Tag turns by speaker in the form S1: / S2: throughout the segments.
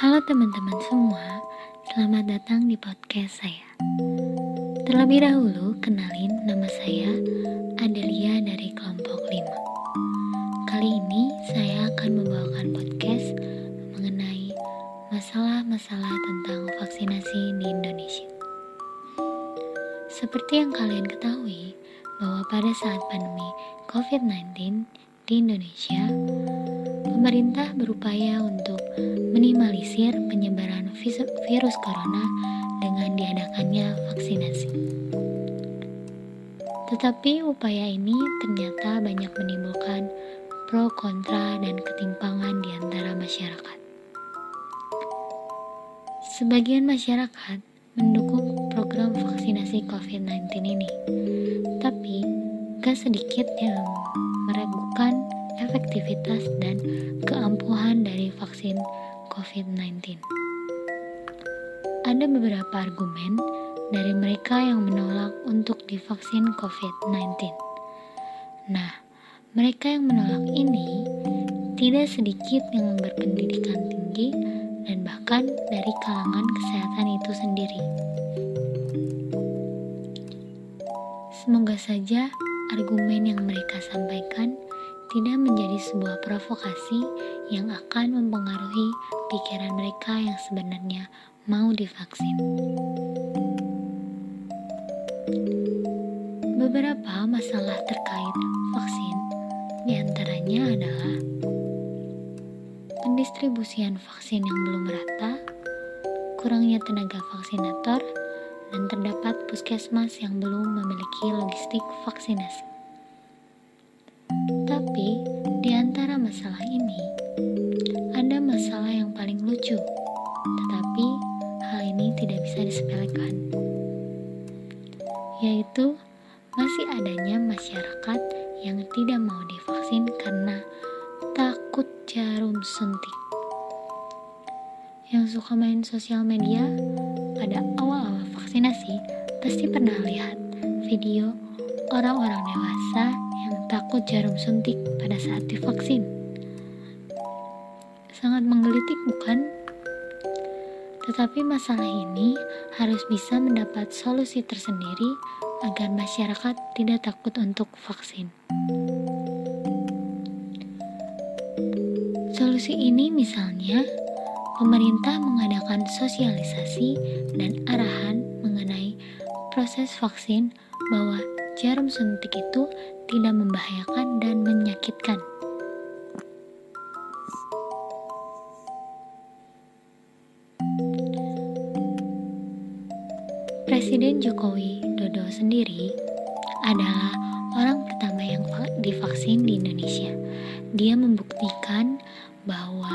S1: Halo teman-teman semua, selamat datang di podcast saya. Terlebih dahulu, kenalin nama saya Adelia dari kelompok 5. Kali ini saya akan membawakan podcast mengenai masalah-masalah tentang vaksinasi di Indonesia. Seperti yang kalian ketahui, bahwa pada saat pandemi COVID-19 di Indonesia, pemerintah berupaya untuk minimalisir penyebaran virus corona dengan diadakannya vaksinasi. Tetapi upaya ini ternyata banyak menimbulkan pro kontra dan ketimpangan di antara masyarakat. Sebagian masyarakat mendukung program vaksinasi COVID-19 ini, tapi gak sedikit yang meragukan efektivitas dan keampuhan dari vaksin COVID-19. Ada beberapa argumen dari mereka yang menolak untuk divaksin COVID-19. Nah, mereka yang menolak ini tidak sedikit yang berpendidikan tinggi dan bahkan dari kalangan kesehatan itu sendiri. Semoga saja argumen yang mereka sampaikan tidak menjadi sebuah provokasi yang akan mempengaruhi pikiran mereka yang sebenarnya mau divaksin. Beberapa masalah terkait vaksin di antaranya adalah pendistribusian vaksin yang belum merata, kurangnya tenaga vaksinator, dan terdapat puskesmas yang belum memiliki logistik vaksinasi. Tapi, di antara masalah ini, ada masalah yang paling lucu, tetapi hal ini tidak bisa disepelekan, yaitu masih adanya masyarakat yang tidak mau divaksin karena takut jarum suntik. Yang suka main sosial media pada awal-awal vaksinasi pasti pernah lihat video orang-orang dewasa takut jarum suntik pada saat divaksin. Sangat menggelitik bukan? Tetapi masalah ini harus bisa mendapat solusi tersendiri agar masyarakat tidak takut untuk vaksin. Solusi ini misalnya pemerintah mengadakan sosialisasi dan arahan mengenai proses vaksin bahwa jarum suntik itu tidak membahayakan dan menyakitkan. Presiden Jokowi Dodo sendiri adalah orang pertama yang divaksin di Indonesia. Dia membuktikan bahwa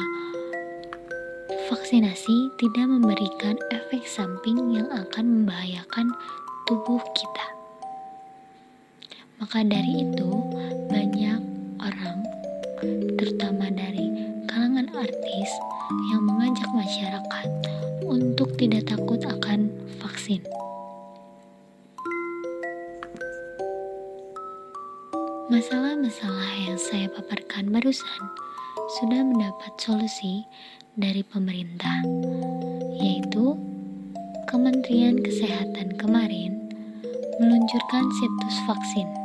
S1: vaksinasi tidak memberikan efek samping yang akan membahayakan tubuh kita. Maka dari itu, banyak orang, terutama dari kalangan artis, yang mengajak masyarakat untuk tidak takut akan vaksin. Masalah-masalah yang saya paparkan barusan sudah mendapat solusi dari pemerintah, yaitu Kementerian Kesehatan kemarin meluncurkan situs vaksin.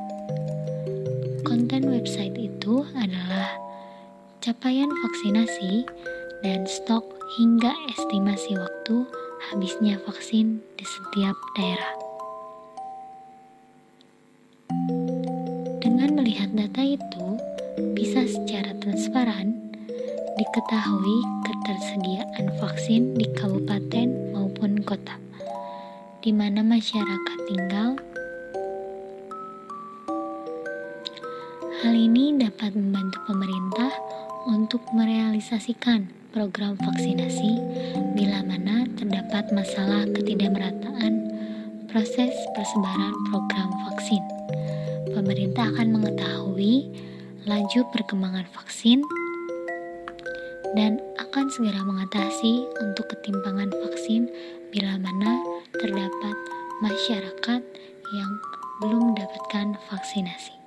S1: Konten website itu adalah capaian vaksinasi dan stok hingga estimasi waktu habisnya vaksin di setiap daerah. Dengan melihat data itu, bisa secara transparan diketahui ketersediaan vaksin di kabupaten maupun kota di mana masyarakat tinggal. Hal ini dapat membantu pemerintah untuk merealisasikan program vaksinasi bila mana terdapat masalah ketidakmerataan proses persebaran program vaksin. Pemerintah akan mengetahui laju perkembangan vaksin dan akan segera mengatasi untuk ketimpangan vaksin bila mana terdapat masyarakat yang belum mendapatkan vaksinasi.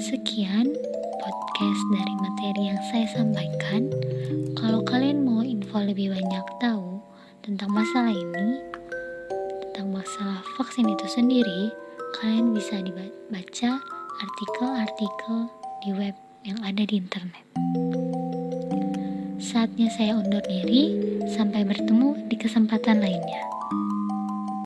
S1: Sekian podcast dari materi yang saya sampaikan. Kalau kalian mau info lebih banyak tahu tentang masalah ini, tentang masalah vaksin itu sendiri, kalian bisa dibaca artikel-artikel di web yang ada di internet. Saatnya saya undur diri, sampai bertemu di kesempatan lainnya.